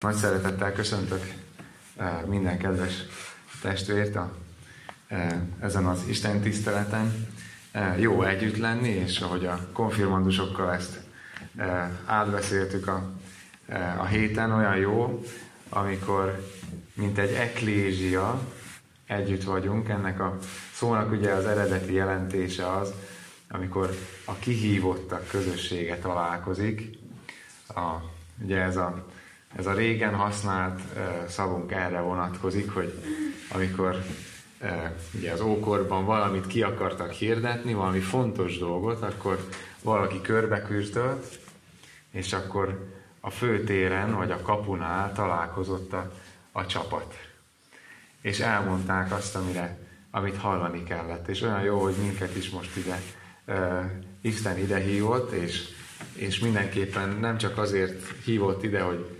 Nagy szeretettel köszöntök eh, minden kedves testvért a, eh, ezen az Isten tiszteleten. Eh, jó együtt lenni, és ahogy a konfirmandusokkal ezt átbeszéltük a, a héten, olyan jó, amikor mint egy eklézia együtt vagyunk. Ennek a szónak ugye az eredeti jelentése az, amikor a kihívottak közössége találkozik. A, ugye ez a ez a régen használt szavunk erre vonatkozik, hogy amikor ugye az ókorban valamit ki akartak hirdetni, valami fontos dolgot, akkor valaki körbekürztölt, és akkor a főtéren vagy a kapunál találkozott a, a csapat. És elmondták azt, amire, amit hallani kellett. És olyan jó, hogy minket is most ide uh, Isten ide hívott, és, és mindenképpen nem csak azért hívott ide, hogy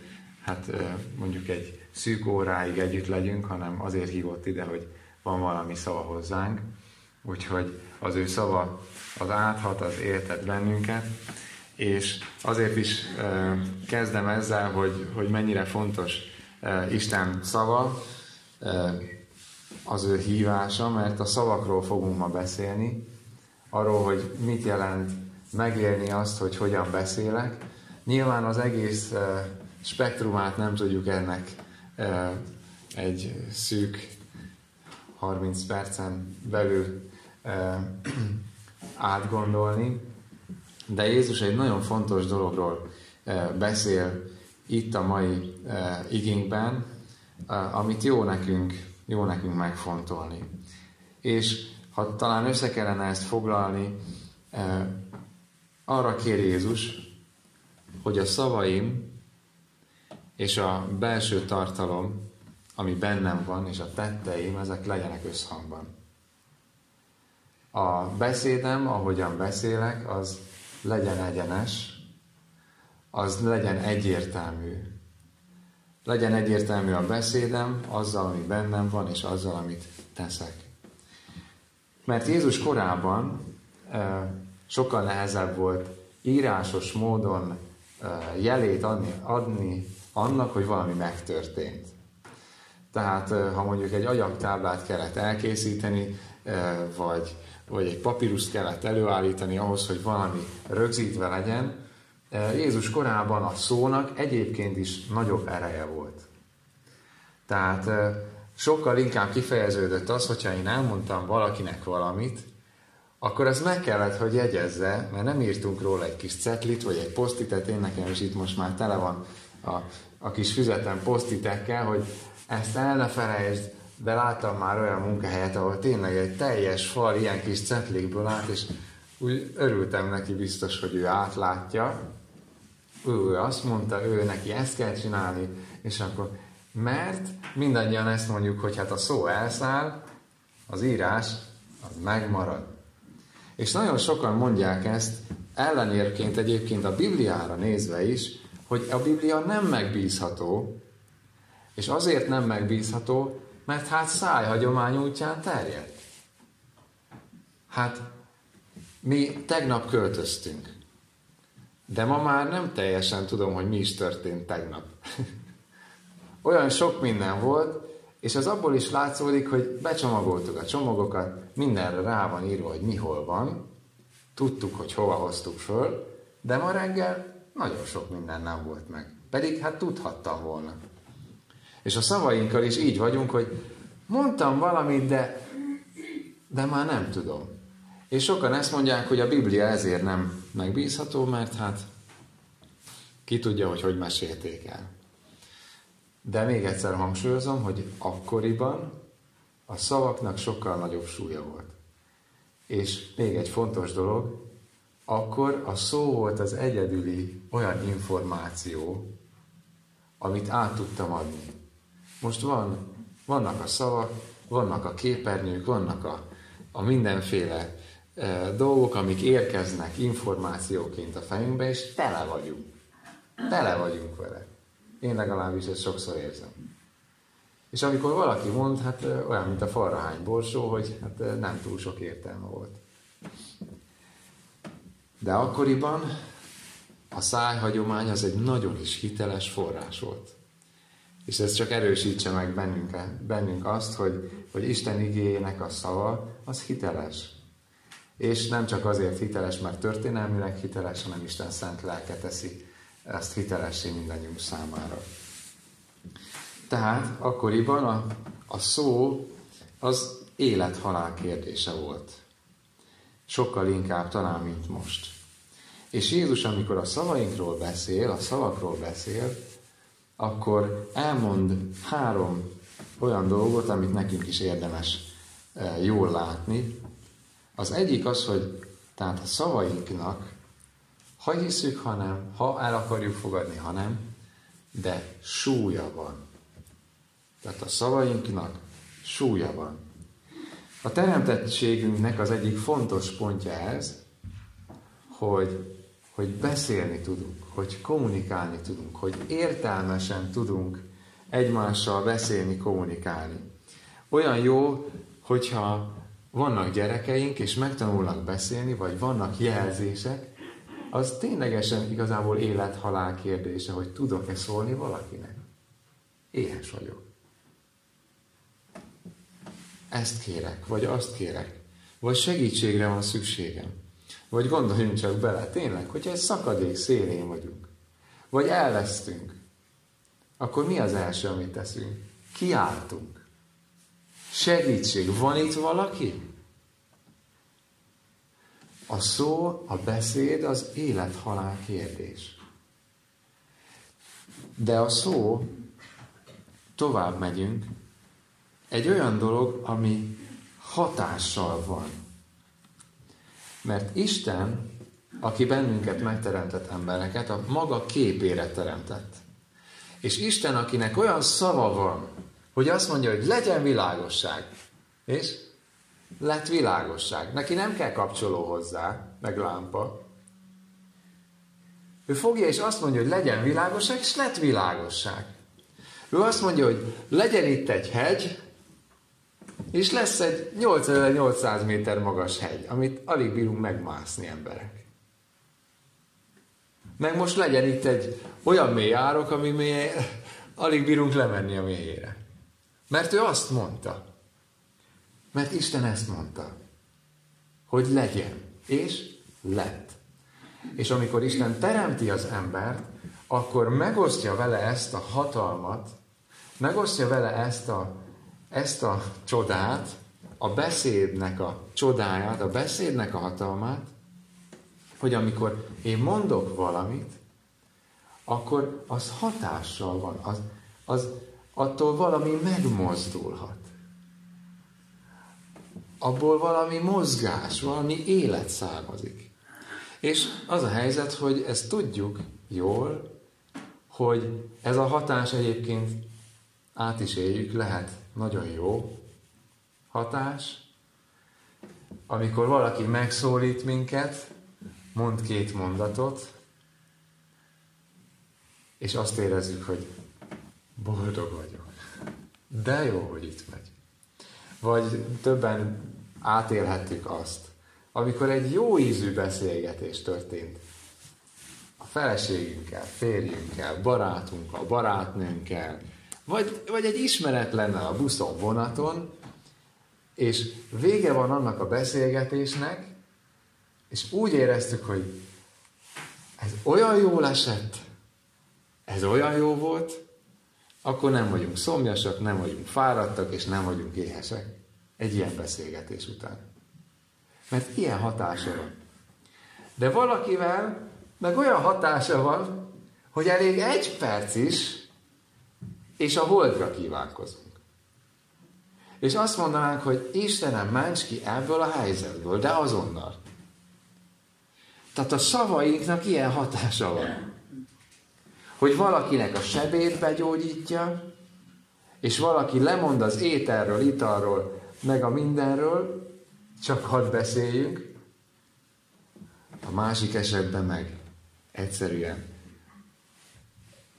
hát mondjuk egy szűk óráig együtt legyünk, hanem azért hívott ide, hogy van valami szava hozzánk. Úgyhogy az ő szava az áthat, az éltet bennünket, és azért is kezdem ezzel, hogy, hogy mennyire fontos Isten szava, az ő hívása, mert a szavakról fogunk ma beszélni, arról, hogy mit jelent megélni azt, hogy hogyan beszélek. Nyilván az egész spektrumát nem tudjuk ennek egy szűk 30 percen belül átgondolni, de Jézus egy nagyon fontos dologról beszél itt a mai igényben, amit jó nekünk, jó nekünk megfontolni. És ha talán össze kellene ezt foglalni, arra kér Jézus, hogy a szavaim és a belső tartalom, ami bennem van, és a tetteim, ezek legyenek összhangban. A beszédem, ahogyan beszélek, az legyen egyenes, az legyen egyértelmű. Legyen egyértelmű a beszédem azzal, ami bennem van, és azzal, amit teszek. Mert Jézus korában sokkal nehezebb volt írásos módon jelét adni, adni annak, hogy valami megtörtént. Tehát ha mondjuk egy agyagtáblát kellett elkészíteni, vagy, vagy egy papíruszt kellett előállítani ahhoz, hogy valami rögzítve legyen, Jézus korában a szónak egyébként is nagyobb ereje volt. Tehát sokkal inkább kifejeződött az, hogyha én elmondtam valakinek valamit, akkor ez meg kellett, hogy jegyezze, mert nem írtunk róla egy kis cetlit, vagy egy posztitet, én nekem is itt most már tele van a a kis füzetem posztitekkel, hogy ezt el ne felejtsd, de láttam már olyan munkahelyet, ahol tényleg egy teljes fal ilyen kis cetlikből állt, és úgy örültem neki biztos, hogy ő átlátja. Ő azt mondta, ő neki ezt kell csinálni, és akkor mert mindannyian ezt mondjuk, hogy hát a szó elszáll, az írás az megmarad. És nagyon sokan mondják ezt, ellenérként egyébként a Bibliára nézve is, hogy a Biblia nem megbízható, és azért nem megbízható, mert hát szájhagyomány útján terjed. Hát mi tegnap költöztünk, de ma már nem teljesen tudom, hogy mi is történt tegnap. Olyan sok minden volt, és az abból is látszódik, hogy becsomagoltuk a csomagokat, mindenre rá van írva, hogy mi hol van, tudtuk, hogy hova hoztuk föl, de ma reggel nagyon sok minden nem volt meg. Pedig hát tudhattam volna. És a szavainkkal is így vagyunk, hogy mondtam valamit, de, de már nem tudom. És sokan ezt mondják, hogy a Biblia ezért nem megbízható, mert hát ki tudja, hogy hogy mesélték el. De még egyszer hangsúlyozom, hogy akkoriban a szavaknak sokkal nagyobb súlya volt. És még egy fontos dolog, akkor a szó volt az egyedüli olyan információ, amit át tudtam adni. Most van, vannak a szavak, vannak a képernyők, vannak a, a mindenféle e, dolgok, amik érkeznek információként a fejünkbe, és tele vagyunk. Tele vagyunk vele. Én legalábbis ezt sokszor érzem. És amikor valaki mond, hát e, olyan, mint a farrahány borsó, hogy hát e, nem túl sok értelme volt. De akkoriban a szájhagyomány az egy nagyon is hiteles forrás volt. És ez csak erősítse meg bennünk, bennünk azt, hogy, hogy Isten igényének a szava az hiteles. És nem csak azért hiteles, mert történelmileg hiteles, hanem Isten szent lelke teszi ezt hitelessé mindannyiunk számára. Tehát akkoriban a, a szó az élet-halál kérdése volt. Sokkal inkább talán, mint most. És Jézus, amikor a szavainkról beszél, a szavakról beszél, akkor elmond három olyan dolgot, amit nekünk is érdemes e, jól látni. Az egyik az, hogy tehát a szavainknak, ha hiszük, ha nem, ha el akarjuk fogadni, ha nem, de súlya van. Tehát a szavainknak súlya van. A teremtettségünknek az egyik fontos pontja ez, hogy, hogy beszélni tudunk, hogy kommunikálni tudunk, hogy értelmesen tudunk egymással beszélni, kommunikálni. Olyan jó, hogyha vannak gyerekeink, és megtanulnak beszélni, vagy vannak jelzések, az ténylegesen igazából élet-halál kérdése, hogy tudok-e szólni valakinek. Éhes vagyok. Ezt kérek, vagy azt kérek, vagy segítségre van szükségem. Vagy gondoljunk csak bele, tényleg, hogyha egy szakadék szélén vagyunk, vagy elvesztünk, akkor mi az első, amit teszünk? Kiáltunk. Segítség. Van itt valaki? A szó, a beszéd az élet-halál kérdés. De a szó, tovább megyünk, egy olyan dolog, ami hatással van. Mert Isten, aki bennünket megteremtett embereket, a maga képére teremtett. És Isten, akinek olyan szava van, hogy azt mondja, hogy legyen világosság. És lett világosság. Neki nem kell kapcsoló hozzá, meg lámpa. Ő fogja és azt mondja, hogy legyen világosság, és lett világosság. Ő azt mondja, hogy legyen itt egy hegy, és lesz egy 8800 méter magas hegy, amit alig bírunk megmászni emberek. Meg most legyen itt egy olyan mély árok, ami mély, alig bírunk lemenni a mélyére. Mert ő azt mondta. Mert Isten ezt mondta. Hogy legyen. És lett. És amikor Isten teremti az embert, akkor megosztja vele ezt a hatalmat, megosztja vele ezt a ezt a csodát, a beszédnek a csodáját, a beszédnek a hatalmát, hogy amikor én mondok valamit, akkor az hatással van, az, az attól valami megmozdulhat. Abból valami mozgás, valami élet származik. És az a helyzet, hogy ezt tudjuk jól, hogy ez a hatás egyébként át is éljük, lehet nagyon jó hatás, amikor valaki megszólít minket, mond két mondatot, és azt érezzük, hogy boldog vagyok. De jó, hogy itt megy. Vagy többen átélhettük azt, amikor egy jó ízű beszélgetés történt a feleségünkkel, férjünkkel, barátunkkal, barátnőnkkel, vagy, vagy egy ismeretlennel a buszon, vonaton, és vége van annak a beszélgetésnek, és úgy éreztük, hogy ez olyan jól esett, ez olyan jó volt, akkor nem vagyunk szomjasak, nem vagyunk fáradtak, és nem vagyunk éhesek egy ilyen beszélgetés után. Mert ilyen hatása van. De valakivel meg olyan hatása van, hogy elég egy perc is, és a holdra kívánkozunk. És azt mondanánk, hogy Istenem, ments ki ebből a helyzetből, de azonnal. Tehát a szavainknak ilyen hatása van. Hogy valakinek a sebét begyógyítja, és valaki lemond az ételről, italról, meg a mindenről, csak hadd beszéljünk, a másik esetben meg egyszerűen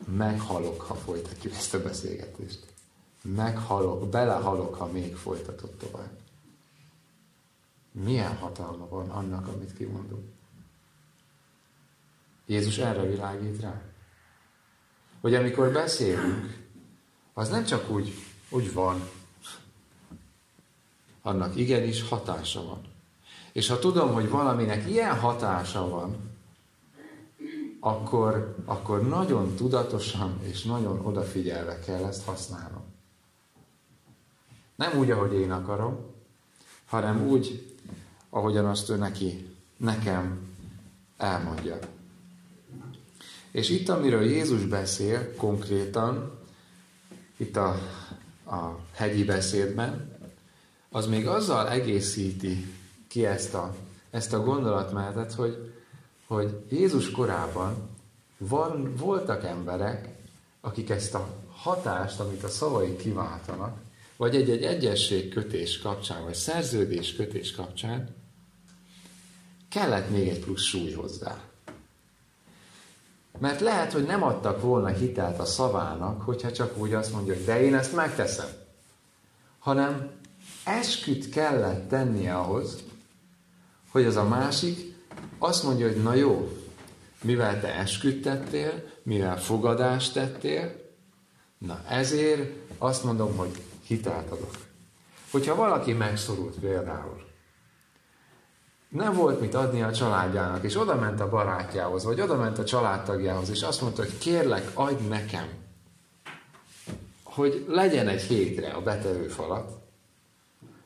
meghalok, ha folytatjuk ezt a beszélgetést. Meghalok, belehalok, ha még folytatod tovább. Milyen hatalma van annak, amit kimondunk? Jézus erre világít rá. Hogy amikor beszélünk, az nem csak úgy, úgy van, annak igenis hatása van. És ha tudom, hogy valaminek ilyen hatása van, akkor, akkor nagyon tudatosan és nagyon odafigyelve kell ezt használnom. Nem úgy, ahogy én akarom, hanem úgy, ahogyan azt ő neki, nekem elmondja. És itt, amiről Jézus beszél konkrétan, itt a, a hegyi beszédben, az még azzal egészíti ki ezt a, ezt a gondolatmenetet, hogy, hogy Jézus korában van, voltak emberek, akik ezt a hatást, amit a szavai kiváltanak, vagy egy-egy egyesség kötés kapcsán, vagy szerződés kötés kapcsán, kellett még egy plusz súly hozzá. Mert lehet, hogy nem adtak volna hitelt a szavának, hogyha csak úgy azt mondja, hogy de én ezt megteszem. Hanem esküt kellett tennie ahhoz, hogy az a másik azt mondja, hogy na jó, mivel te esküt tettél, mivel fogadást tettél, na ezért azt mondom, hogy hitelt adok. Hogyha valaki megszorult például, nem volt mit adni a családjának, és oda ment a barátjához, vagy oda ment a családtagjához, és azt mondta, hogy kérlek, adj nekem, hogy legyen egy hétre a betevőfalat.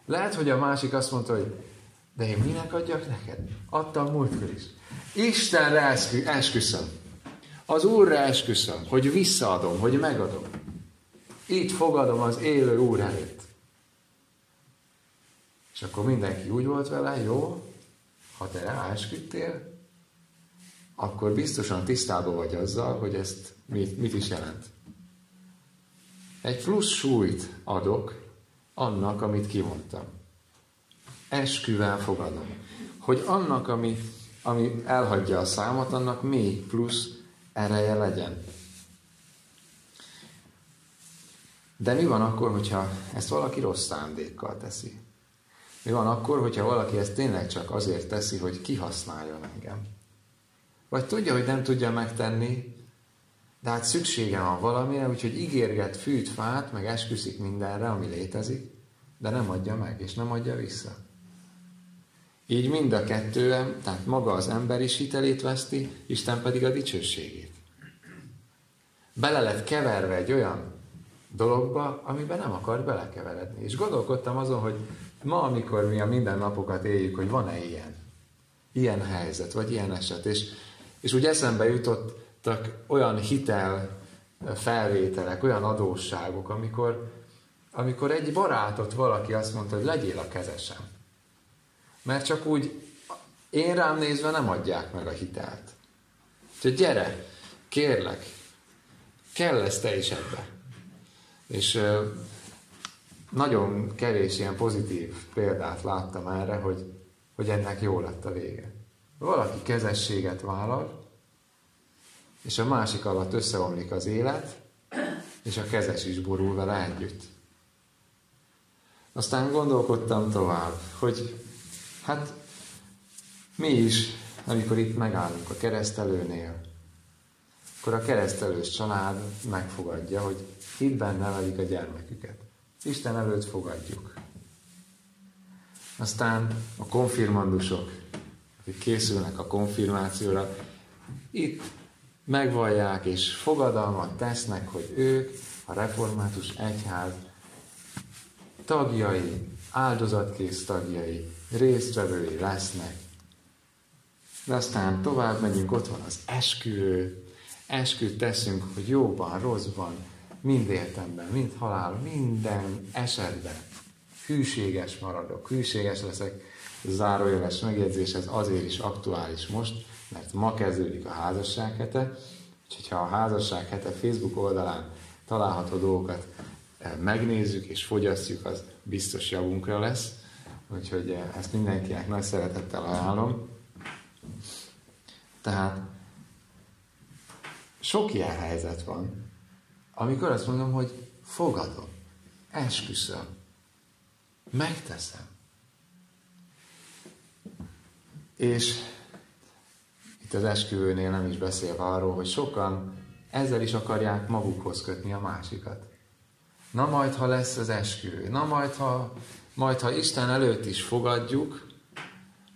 Lehet, hogy a másik azt mondta, hogy de én minek adjak neked? Adtam múltkor is. Istenre eskü, esküszöm. Az Úrra esküszöm, hogy visszaadom, hogy megadom. Így fogadom az élő Úr előtt. És akkor mindenki úgy volt vele, jó, ha te ráesküdtél, akkor biztosan tisztában vagy azzal, hogy ezt mit, mit is jelent. Egy plusz súlyt adok annak, amit kimondtam. Esküvel fogadom. Hogy annak, ami, ami elhagyja a számot, annak még plusz ereje legyen. De mi van akkor, hogyha ezt valaki rossz szándékkal teszi? Mi van akkor, hogyha valaki ezt tényleg csak azért teszi, hogy kihasználjon engem? Vagy tudja, hogy nem tudja megtenni, de hát szüksége van valamire, úgyhogy ígérget fűt, fát, meg esküszik mindenre, ami létezik, de nem adja meg, és nem adja vissza. Így mind a kettő, tehát maga az ember is hitelét veszti, Isten pedig a dicsőségét. Bele lett keverve egy olyan dologba, amiben nem akar belekeveredni. És gondolkodtam azon, hogy ma, amikor mi a mindennapokat éljük, hogy van-e ilyen, ilyen helyzet, vagy ilyen eset, és, és úgy eszembe jutottak olyan hitel felvételek, olyan adósságok, amikor, amikor egy barátot valaki azt mondta, hogy legyél a kezesem. Mert csak úgy én rám nézve nem adják meg a hitelt. Úgyhogy gyere, kérlek, kell lesz te is ebbe. És nagyon kevés ilyen pozitív példát láttam erre, hogy, hogy ennek jó lett a vége. Valaki kezességet vállal, és a másik alatt összeomlik az élet, és a kezes is borul vele együtt. Aztán gondolkodtam tovább, hogy hát mi is, amikor itt megállunk a keresztelőnél, akkor a keresztelős család megfogadja, hogy hitben nevelik a gyermeküket. Isten előtt fogadjuk. Aztán a konfirmandusok, akik készülnek a konfirmációra, itt megvallják és fogadalmat tesznek, hogy ők a református egyház tagjai, áldozatkész tagjai, résztvevői lesznek. De aztán tovább megyünk, ott van az esküvő, esküt teszünk, hogy jóban, rosszban, mind értemben, mind halál, minden esetben. Hűséges maradok, hűséges leszek, zárójeles megjegyzés, ez azért is aktuális most, mert ma kezdődik a házasság hete, úgyhogy ha a házasság hete Facebook oldalán található dolgokat eh, megnézzük és fogyasztjuk, az biztos javunkra lesz, úgyhogy eh, ezt mindenkinek nagy szeretettel ajánlom. Tehát sok ilyen helyzet van, amikor azt mondom, hogy fogadom, esküszöm, megteszem. És itt az esküvőnél nem is beszél arról, hogy sokan ezzel is akarják magukhoz kötni a másikat. Na majd, ha lesz az eskü, na majd, ha, majd, ha Isten előtt is fogadjuk,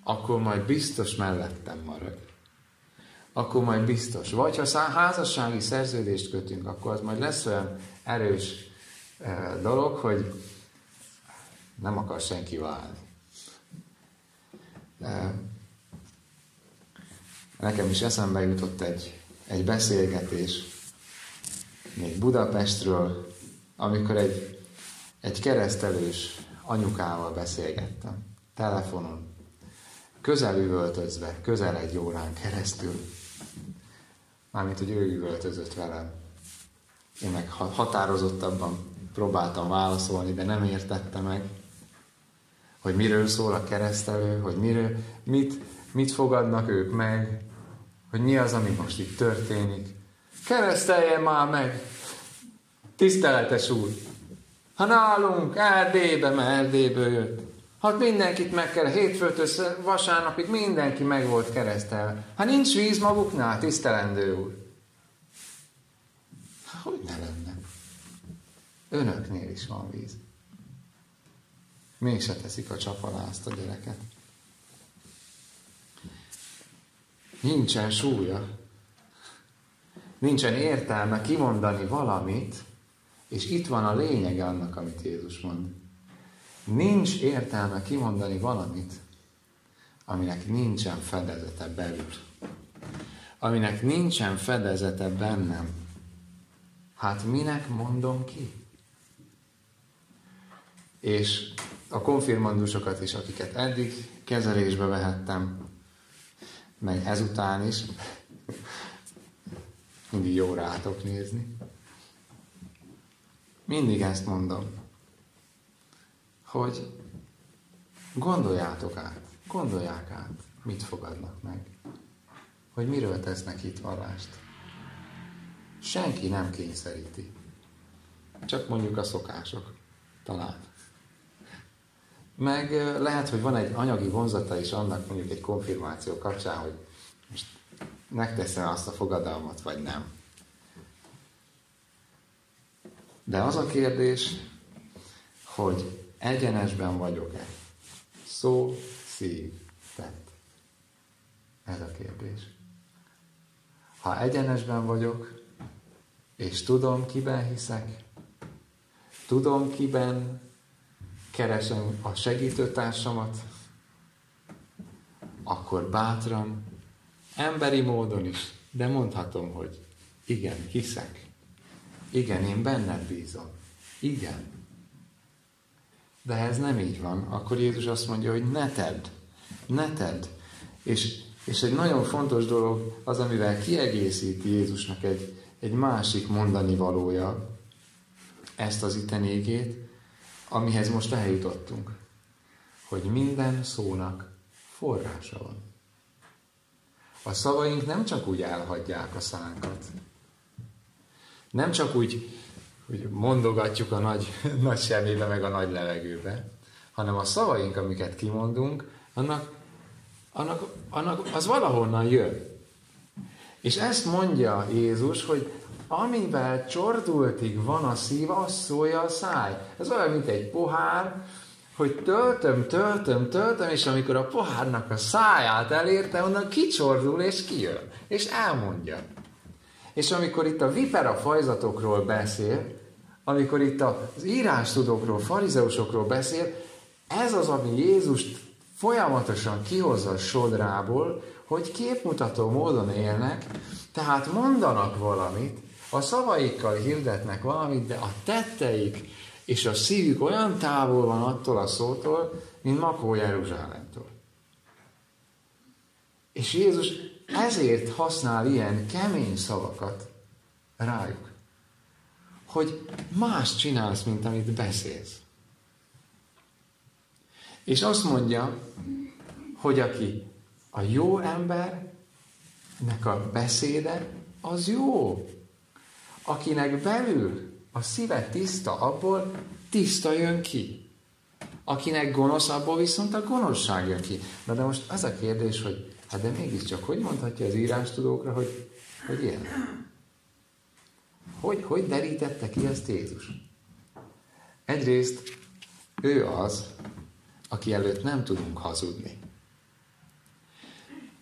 akkor majd biztos mellettem marad. Akkor majd biztos. Vagy ha házassági szerződést kötünk, akkor az majd lesz olyan erős eh, dolog, hogy nem akar senki válni. De nekem is eszembe jutott egy, egy beszélgetés, még Budapestről, amikor egy, egy keresztelős anyukával beszélgettem, telefonon, közel üvöltözve, közel egy órán keresztül, mármint, hogy ő üvöltözött velem. Én meg határozottabban próbáltam válaszolni, de nem értette meg, hogy miről szól a keresztelő, hogy miről, mit, mit fogadnak ők meg, hogy mi az, ami most itt történik. Keresztelje már meg! Tiszteletes úr! Ha nálunk Erdélybe, Erdélyből jött, Hát mindenkit meg kell, hétfőtől vasárnapig mindenki meg volt keresztel. Ha nincs víz maguknál, tisztelendő úr. Hogy ne lenne? Önöknél is van víz. Mégse teszik a csapalázt a gyereket. Nincsen súlya. Nincsen értelme kimondani valamit, és itt van a lényege annak, amit Jézus mond. Nincs értelme kimondani valamit, aminek nincsen fedezete belül. Aminek nincsen fedezete bennem. Hát minek mondom ki? És a konfirmandusokat is, akiket eddig kezelésbe vehettem, meg ezután is, mindig jó rátok nézni. Mindig ezt mondom, hogy gondoljátok át, gondolják át, mit fogadnak meg, hogy miről tesznek itt vallást. Senki nem kényszeríti. Csak mondjuk a szokások, talán. Meg lehet, hogy van egy anyagi vonzata is annak mondjuk egy konfirmáció kapcsán, hogy most megteszem azt a fogadalmat, vagy nem. De az a kérdés, hogy egyenesben vagyok-e? Szó, szív, tett. Ez a kérdés. Ha egyenesben vagyok, és tudom, kiben hiszek, tudom, kiben keresem a segítőtársamat, akkor bátran, emberi módon is, de mondhatom, hogy igen, hiszek. Igen, én benned bízom. Igen. De ez nem így van. Akkor Jézus azt mondja, hogy ne tedd. Ne tedd. És, és egy nagyon fontos dolog az, amivel kiegészíti Jézusnak egy, egy másik mondani valója ezt az itenégét, amihez most eljutottunk, hogy minden szónak forrása van. A szavaink nem csak úgy elhagyják a szánkat, nem csak úgy hogy mondogatjuk a nagy, nagy semmibe, meg a nagy levegőbe, hanem a szavaink, amiket kimondunk, annak, annak, annak az valahonnan jön. És ezt mondja Jézus, hogy amivel csordultig van a szív, az szólja a száj. Ez olyan, mint egy pohár, hogy töltöm, töltöm, töltöm, és amikor a pohárnak a száját elérte, onnan kicsordul és kijön, és elmondja. És amikor itt a vipera fajzatokról beszél, amikor itt az írástudókról, farizeusokról beszél, ez az, ami Jézust folyamatosan kihozza a sodrából, hogy képmutató módon élnek, tehát mondanak valamit, a szavaikkal hirdetnek valamit, de a tetteik és a szívük olyan távol van attól a szótól, mint Makó Jeruzsálemtől. És Jézus ezért használ ilyen kemény szavakat rájuk. Hogy más csinálsz, mint amit beszélsz. És azt mondja, hogy aki a jó embernek a beszéde, az jó akinek belül a szíve tiszta, abból tiszta jön ki. Akinek gonosz, abból viszont a gonoszság jön ki. Na de most az a kérdés, hogy hát de mégiscsak hogy mondhatja az írástudókra, hogy, hogy ilyen? Hogy, hogy derítette ki ezt Jézus? Egyrészt ő az, aki előtt nem tudunk hazudni.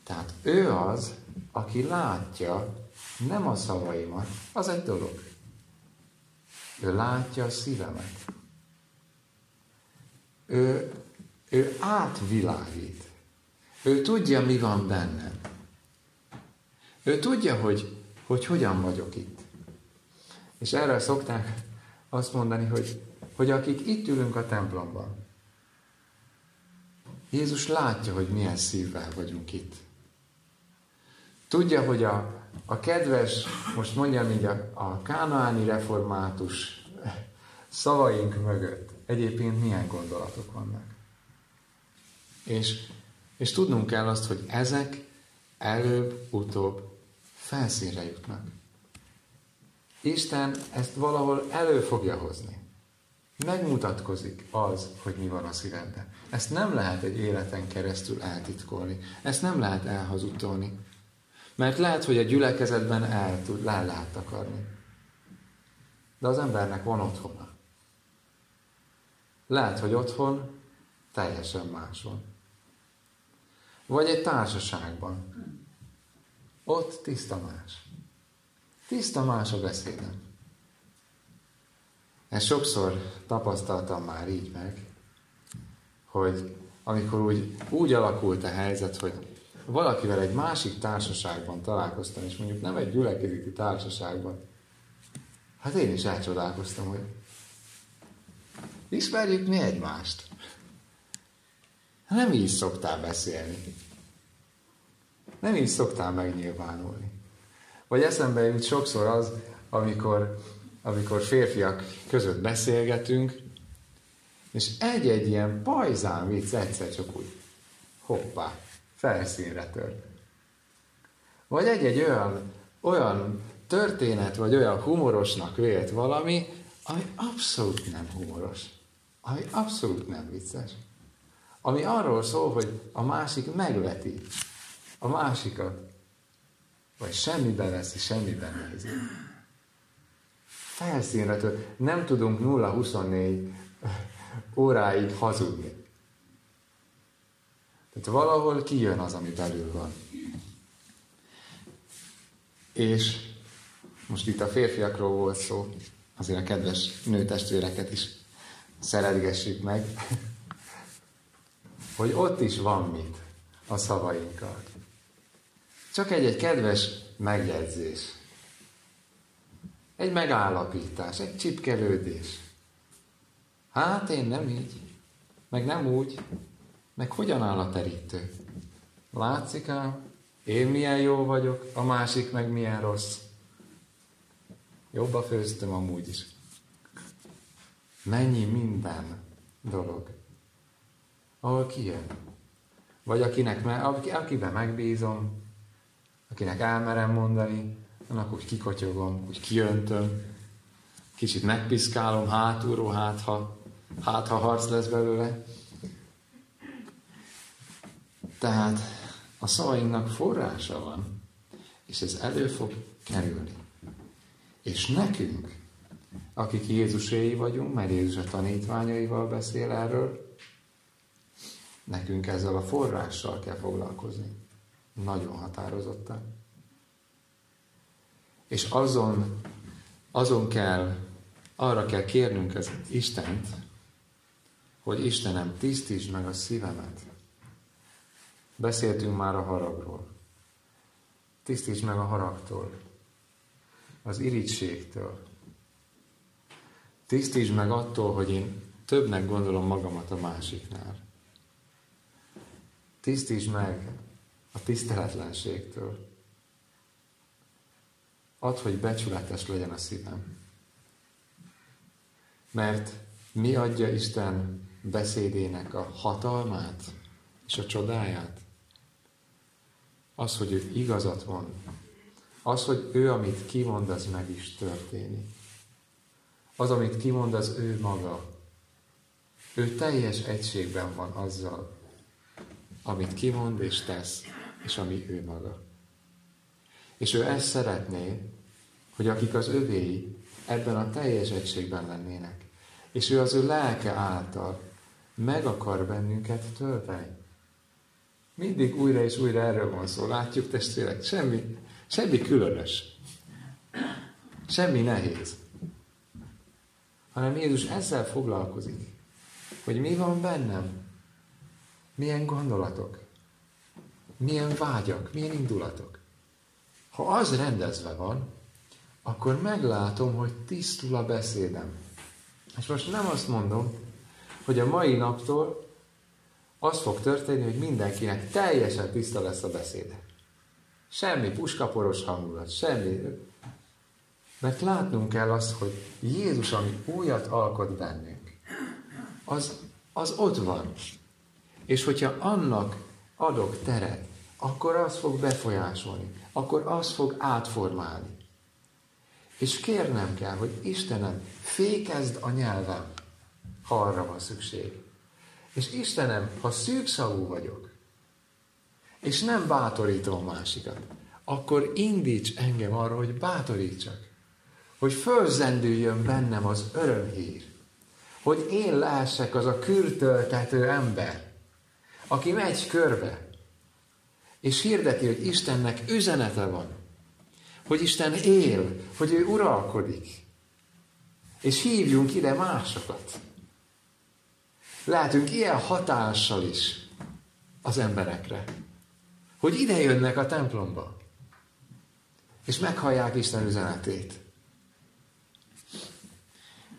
Tehát ő az, aki látja nem a szavaimat, az egy dolog. Ő látja a szívemet. Ő, ő átvilágít. Ő tudja, mi van bennem. Ő tudja, hogy, hogy hogyan vagyok itt. És erre szokták azt mondani, hogy, hogy akik itt ülünk a templomban, Jézus látja, hogy milyen szívvel vagyunk itt. Tudja, hogy a, a kedves, most mondjam így, a, a kánaáni református szavaink mögött egyébként milyen gondolatok vannak. És, és tudnunk kell azt, hogy ezek előbb-utóbb felszínre jutnak. Isten ezt valahol elő fogja hozni. Megmutatkozik az, hogy mi van a szívedben. Ezt nem lehet egy életen keresztül eltitkolni. Ezt nem lehet elhazudtolni. Mert lehet, hogy a gyülekezetben el, tud, le lehet takarni. De az embernek van otthona. Lehet, hogy otthon teljesen más van. Vagy egy társaságban. Ott tiszta más. Tiszta más a beszédem. Ezt sokszor tapasztaltam már így meg, hogy amikor úgy, úgy alakult a helyzet, hogy valakivel egy másik társaságban találkoztam, és mondjuk nem egy gyülekezeti társaságban, hát én is elcsodálkoztam, hogy ismerjük mi egymást. Nem így szoktál beszélni. Nem így szoktál megnyilvánulni. Vagy eszembe jut sokszor az, amikor, amikor férfiak között beszélgetünk, és egy-egy ilyen pajzán vicc egyszer csak úgy hoppá, felszínre tört. Vagy egy-egy olyan, olyan történet, vagy olyan humorosnak vélt valami, ami abszolút nem humoros, ami abszolút nem vicces. Ami arról szól, hogy a másik megveti a másikat, vagy semmiben veszi, semmiben nézi. Felszínre tört. Nem tudunk 0-24 óráig hazudni. Tehát valahol kijön az, ami belül van. És most itt a férfiakról volt szó, azért a kedves nőtestvéreket is szeretgessük meg, hogy ott is van mit a szavainkkal. Csak egy-egy kedves megjegyzés. Egy megállapítás, egy csipkelődés. Hát én nem így, meg nem úgy, meg hogyan áll a terítő? Látszik ám, én milyen jó vagyok, a másik meg milyen rossz. Jobba főztem amúgy is. Mennyi minden dolog, ahol kijön. Vagy akinek, akiben megbízom, akinek elmerem mondani, annak úgy kikotyogom, úgy kiöntöm, kicsit megpiszkálom hátulról, hát ha, hát ha harc lesz belőle. Tehát a szavainknak forrása van, és ez elő fog kerülni. És nekünk, akik Jézuséi vagyunk, mert Jézus a tanítványaival beszél erről, nekünk ezzel a forrással kell foglalkozni. Nagyon határozottan. És azon, azon kell, arra kell kérnünk az Istent, hogy Istenem, tisztítsd meg a szívemet, Beszéltünk már a haragról. Tisztíts meg a haragtól, az irítségtől. Tisztíts meg attól, hogy én többnek gondolom magamat a másiknál. Tisztíts meg a tiszteletlenségtől. Add, hogy becsületes legyen a szívem. Mert mi adja Isten beszédének a hatalmát és a csodáját? Az, hogy ő igazat mond. Az, hogy ő, amit kimond, az meg is történik. Az, amit kimond, az ő maga. Ő teljes egységben van azzal, amit kimond és tesz, és ami ő maga. És ő ezt szeretné, hogy akik az övéi ebben a teljes egységben lennének. És ő az ő lelke által meg akar bennünket tölteni. Mindig újra és újra erről van szó. Látjuk, testvérek, semmi, semmi különös. Semmi nehéz. Hanem Jézus ezzel foglalkozik, hogy mi van bennem, milyen gondolatok, milyen vágyak, milyen indulatok. Ha az rendezve van, akkor meglátom, hogy tisztul a beszédem. És most nem azt mondom, hogy a mai naptól az fog történni, hogy mindenkinek teljesen tiszta lesz a beszéde. Semmi puskaporos hangulat, semmi. Mert látnunk kell azt, hogy Jézus, ami újat alkot bennünk, az, az ott van. És hogyha annak adok teret, akkor az fog befolyásolni, akkor az fog átformálni. És kérnem kell, hogy Istenem, fékezd a nyelvem, ha arra van szükség. És Istenem, ha szűkszavú vagyok, és nem bátorítom másikat, akkor indíts engem arra, hogy bátorítsak. Hogy fölzendüljön bennem az örömhír. Hogy én lehessek az a kürtöltető ember, aki megy körbe, és hirdeti, hogy Istennek üzenete van. Hogy Isten él, hogy ő uralkodik. És hívjunk ide másokat. Lehetünk ilyen hatással is az emberekre, hogy ide jönnek a templomba, és meghallják Isten üzenetét.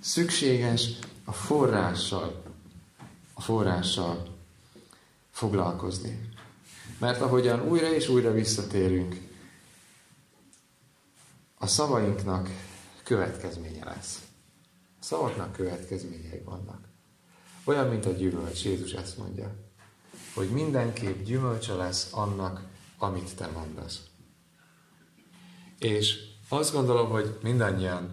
Szükséges a forrással, a forrással foglalkozni. Mert ahogyan újra és újra visszatérünk, a szavainknak következménye lesz. A szavaknak következményei vannak. Olyan, mint a gyümölcs, Jézus ezt mondja, hogy mindenképp gyümölcse lesz annak, amit te mondasz. És azt gondolom, hogy mindannyian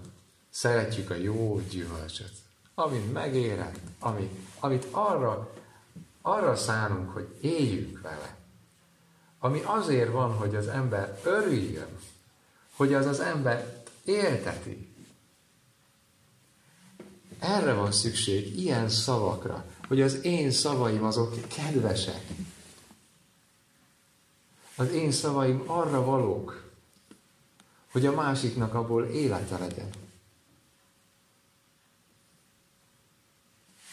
szeretjük a jó gyümölcsöt, amit megérett, amit, amit arra, arra szánunk, hogy éljünk vele. Ami azért van, hogy az ember örüljön, hogy az az ember élteti, erre van szükség, ilyen szavakra, hogy az én szavaim azok kedvesek. Az én szavaim arra valók, hogy a másiknak abból élete legyen.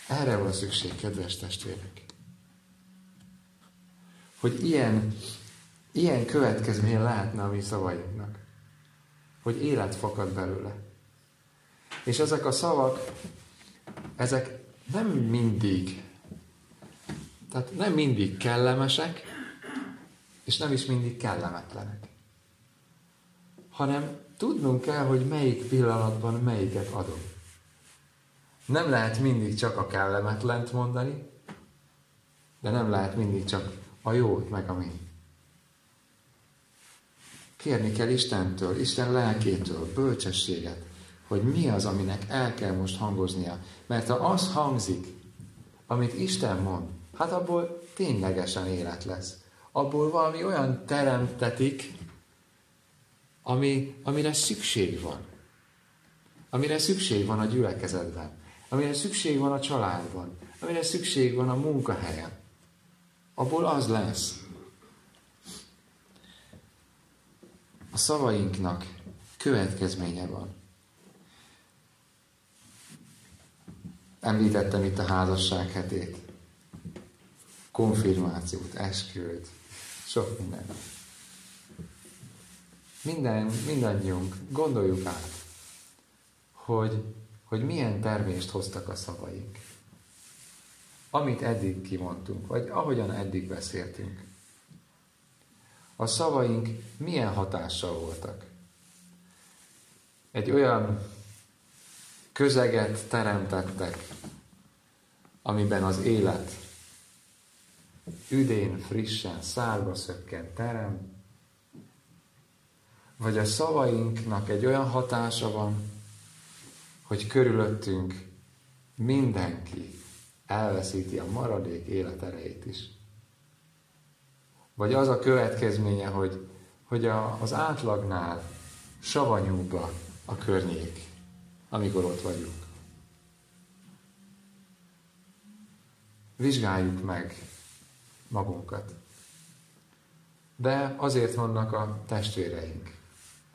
Erre van szükség, kedves testvérek. Hogy ilyen, ilyen következmény lehetne a mi szavainknak. Hogy élet fakad belőle. És ezek a szavak ezek nem mindig, tehát nem mindig kellemesek, és nem is mindig kellemetlenek. Hanem tudnunk kell, hogy melyik pillanatban melyiket adom. Nem lehet mindig csak a kellemetlent mondani, de nem lehet mindig csak a jót, meg a mi. Kérni kell Istentől, Isten lelkétől bölcsességet, hogy mi az, aminek el kell most hangoznia. Mert ha az hangzik, amit Isten mond, hát abból ténylegesen élet lesz. Abból valami olyan teremtetik, ami, amire szükség van. Amire szükség van a gyülekezetben. Amire szükség van a családban. Amire szükség van a munkahelyen. Abból az lesz. A szavainknak következménye van. Említettem itt a házasság hetét, konfirmációt, esküvőt, sok minden. Minden, mindannyiunk gondoljuk át, hogy, hogy milyen termést hoztak a szavaink. Amit eddig kimondtunk, vagy ahogyan eddig beszéltünk. A szavaink milyen hatással voltak. Egy olyan közeget teremtettek, amiben az élet üdén, frissen, szárba szökken terem, vagy a szavainknak egy olyan hatása van, hogy körülöttünk mindenki elveszíti a maradék életerejét is. Vagy az a következménye, hogy, hogy a, az átlagnál savanyúbb a környék amikor ott vagyunk. vizsgáljuk meg magunkat. De azért vannak a testvéreink,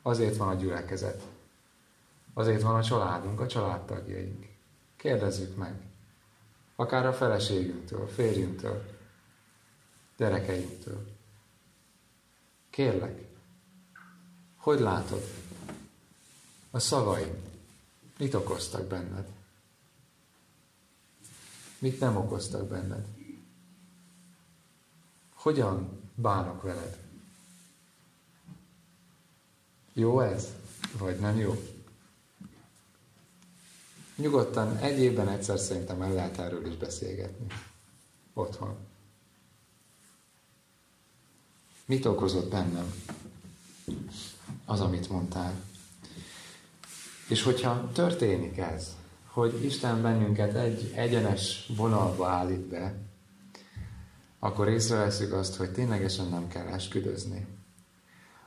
azért van a gyülekezet, azért van a családunk, a családtagjaink. Kérdezzük meg, akár a feleségünktől, férjünktől, gyerekeinktől. Kérlek, hogy látod? A szavaim mit okoztak benned? Mit nem okoztak benned? Hogyan bánok veled? Jó ez? Vagy nem jó? Nyugodtan egy évben egyszer szerintem el lehet erről is beszélgetni. Otthon. Mit okozott bennem az, amit mondtál? És hogyha történik ez, hogy Isten bennünket egy egyenes vonalba állít be, akkor észreveszünk azt, hogy ténylegesen nem kell esküdözni.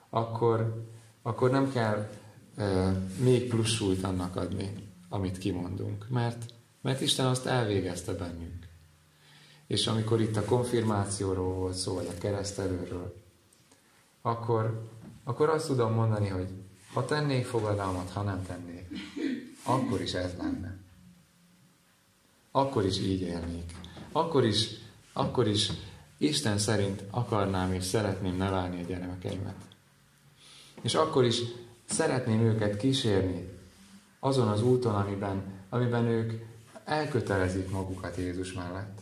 Akkor, akkor nem kell e, még plusz súlyt annak adni, amit kimondunk, mert, mert Isten azt elvégezte bennünk. És amikor itt a konfirmációról volt szó, vagy a keresztelőről, akkor, akkor azt tudom mondani, hogy ha tennék fogadalmat, ha nem tennék, akkor is ez lenne. Akkor is így élnék. Akkor is, akkor is Isten szerint akarnám és szeretném nevelni a gyermekeimet. És akkor is szeretném őket kísérni azon az úton, amiben, amiben ők elkötelezik magukat Jézus mellett.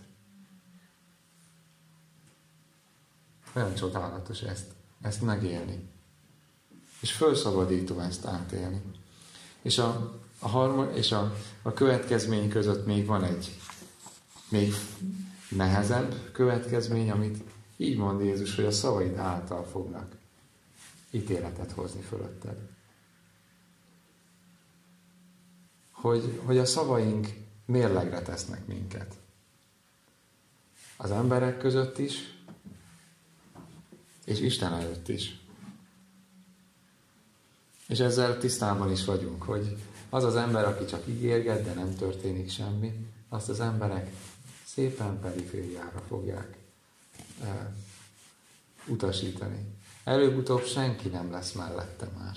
Olyan csodálatos ezt ezt megélni. És felszabadító ezt átélni. És a, a, harma, és a, a következmény között még van egy még nehezebb következmény, amit így mond Jézus, hogy a szavaid által fognak ítéletet hozni fölötted. Hogy, hogy a szavaink mérlegre tesznek minket. Az emberek között is, és Isten előtt is. És ezzel tisztában is vagyunk, hogy az az ember, aki csak ígérget, de nem történik semmi, azt az emberek szépen perifériára fogják e, utasítani. Előbb-utóbb senki nem lesz mellette már.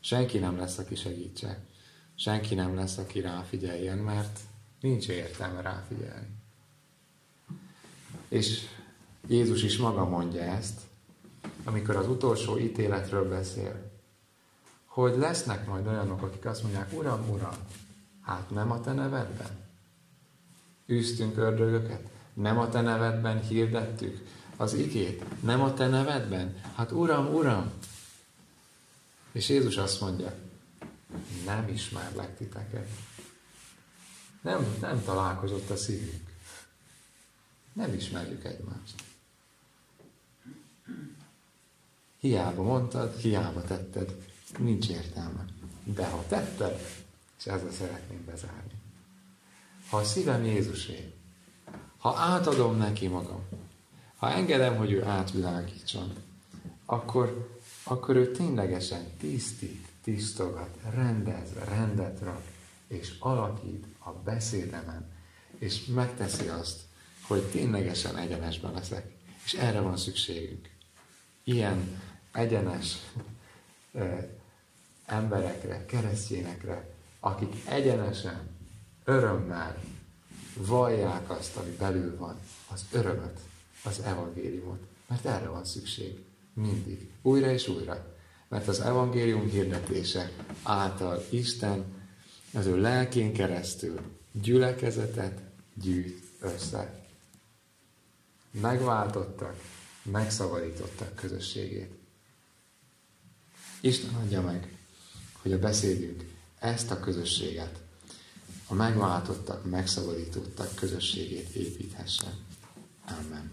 Senki nem lesz, aki segítse. Senki nem lesz, aki ráfigyeljen, mert nincs értelme ráfigyelni. És Jézus is maga mondja ezt, amikor az utolsó ítéletről beszél, hogy lesznek majd olyanok, akik azt mondják, Uram, Uram, hát nem a te nevedben? Űztünk ördögöket? Nem a te nevedben hirdettük az igét? Nem a te nevedben? Hát Uram, Uram! És Jézus azt mondja, nem ismerlek titeket. Nem, nem találkozott a szívünk. Nem ismerjük egymást. Hiába mondtad, hiába tetted, nincs értelme. De ha tetted, és ezzel szeretném bezárni. Ha a szívem Jézusé, ha átadom neki magam, ha engedem, hogy ő átvilágítson, akkor, akkor ő ténylegesen tisztít, tisztogat, rendez, rendet rak, és alakít a beszédemen, és megteszi azt, hogy ténylegesen egyenesben leszek. És erre van szükségünk. Ilyen egyenes ö, emberekre, keresztényekre, akik egyenesen, örömmel vallják azt, ami belül van, az örömöt, az evangéliumot. Mert erre van szükség. Mindig. Újra és újra. Mert az evangélium hirdetése által Isten az ő lelkén keresztül gyülekezetet gyűjt össze. Megváltottak, megszabadítottak közösségét. Isten adja meg, hogy a beszédünk ezt a közösséget, a megváltottak, megszabadítottak közösségét építhesse. Amen.